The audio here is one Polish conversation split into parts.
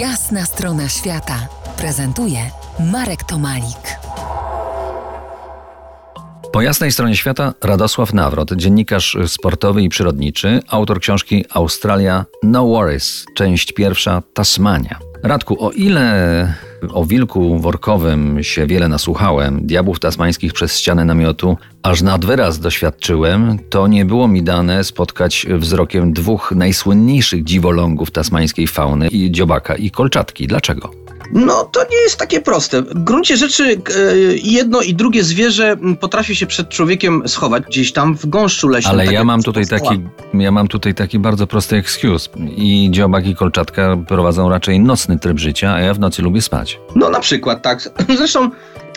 Jasna strona świata prezentuje Marek Tomalik. Po jasnej stronie świata Radosław Nawrot, dziennikarz sportowy i przyrodniczy, autor książki Australia No Worries, część pierwsza Tasmania. Radku, o ile o wilku workowym się wiele nasłuchałem, diabłów tasmańskich przez ścianę namiotu aż nad wyraz doświadczyłem, to nie było mi dane spotkać wzrokiem dwóch najsłynniejszych dziwolągów tasmańskiej fauny, i dziobaka i kolczatki. Dlaczego? No, to nie jest takie proste. W gruncie rzeczy e, jedno i drugie zwierzę potrafi się przed człowiekiem schować gdzieś tam w gąszczu leśnym. Ale tak ja mam, tutaj taki, ja mam tutaj taki bardzo prosty excuse. I dziobak i kolczatka prowadzą raczej nocny tryb życia, a ja w nocy lubię spać. No na przykład, tak. Zresztą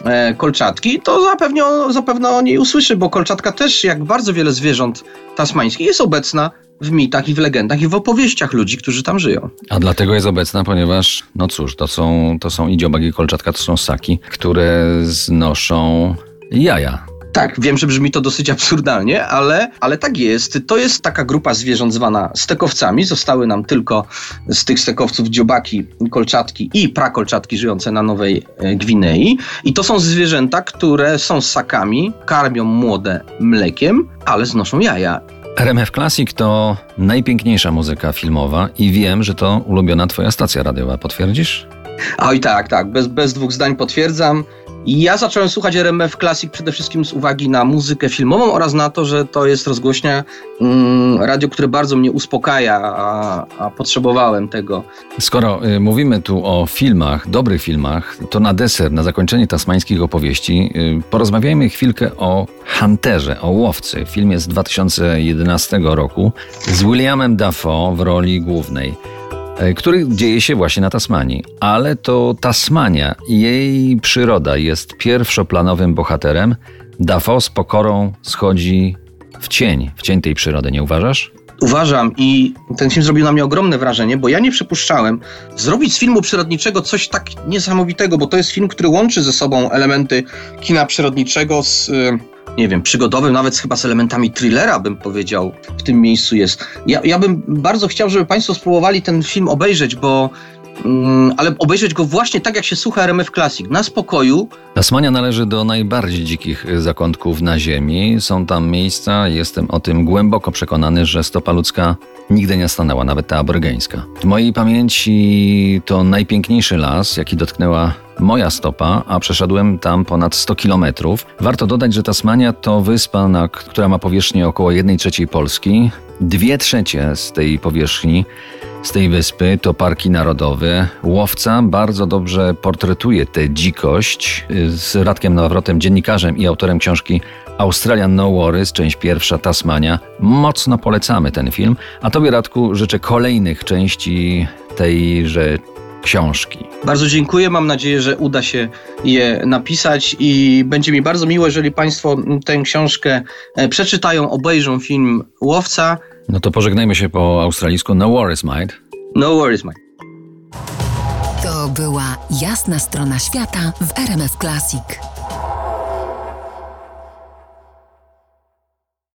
e, kolczatki, to zapewne, zapewne o niej usłyszy, bo kolczatka też, jak bardzo wiele zwierząt tasmańskich, jest obecna w mitach i w legendach i w opowieściach ludzi, którzy tam żyją. A dlatego jest obecna, ponieważ, no cóż, to są, to są i dziobak i kolczatka, to są ssaki, które znoszą jaja. Tak, wiem, że brzmi to dosyć absurdalnie, ale, ale tak jest. To jest taka grupa zwierząt zwana stekowcami. Zostały nam tylko z tych stekowców dziobaki, kolczatki i prakolczatki żyjące na Nowej e, Gwinei. I to są zwierzęta, które są ssakami, karmią młode mlekiem, ale znoszą jaja. RMF Classic to najpiękniejsza muzyka filmowa i wiem, że to ulubiona twoja stacja radiowa. Potwierdzisz? Oj tak, tak, bez, bez dwóch zdań potwierdzam. Ja zacząłem słuchać RMF Classic przede wszystkim z uwagi na muzykę filmową oraz na to, że to jest rozgłośnia mm, radio, które bardzo mnie uspokaja, a, a potrzebowałem tego. Skoro y, mówimy tu o filmach, dobrych filmach, to na deser, na zakończenie tasmańskich opowieści, y, porozmawiajmy chwilkę o Hunterze, o łowcy. Film jest z 2011 roku z Williamem Dafoe w roli głównej, który dzieje się właśnie na Tasmanii. Ale to Tasmania i jej przyroda jest pierwszoplanowym bohaterem. Dafoe z pokorą schodzi w cień, w cień tej przyrody, nie uważasz? Uważam i ten film zrobił na mnie ogromne wrażenie, bo ja nie przypuszczałem zrobić z filmu przyrodniczego coś tak niesamowitego, bo to jest film, który łączy ze sobą elementy kina przyrodniczego z, y, nie wiem, przygodowym, nawet chyba z elementami thrillera, bym powiedział, w tym miejscu jest. Ja, ja bym bardzo chciał, żeby Państwo spróbowali ten film obejrzeć, bo ale obejrzeć go właśnie tak, jak się słucha RMF Classic, na spokoju, Tasmania należy do najbardziej dzikich zakątków na Ziemi. Są tam miejsca, jestem o tym głęboko przekonany, że stopa ludzka nigdy nie stanęła, nawet ta aborygeńska. W mojej pamięci to najpiękniejszy las, jaki dotknęła moja stopa, a przeszedłem tam ponad 100 kilometrów. Warto dodać, że Tasmania to wyspa, na, która ma powierzchnię około 1 trzeciej Polski. Dwie trzecie z tej powierzchni z tej wyspy to parki narodowe. Łowca bardzo dobrze portretuje tę dzikość y, z Radkiem Nawrotem, dziennikarzem i autorem książki Australian No Worries, część pierwsza Tasmania. Mocno polecamy ten film, a Tobie Radku życzę kolejnych części tejże książki. Bardzo dziękuję. Mam nadzieję, że uda się je napisać i będzie mi bardzo miło, jeżeli Państwo tę książkę e, przeczytają, obejrzą film Łowca. No to pożegnajmy się po australijsku. No worries, mate. No worries, mate. To była jasna strona świata w RMF Classic.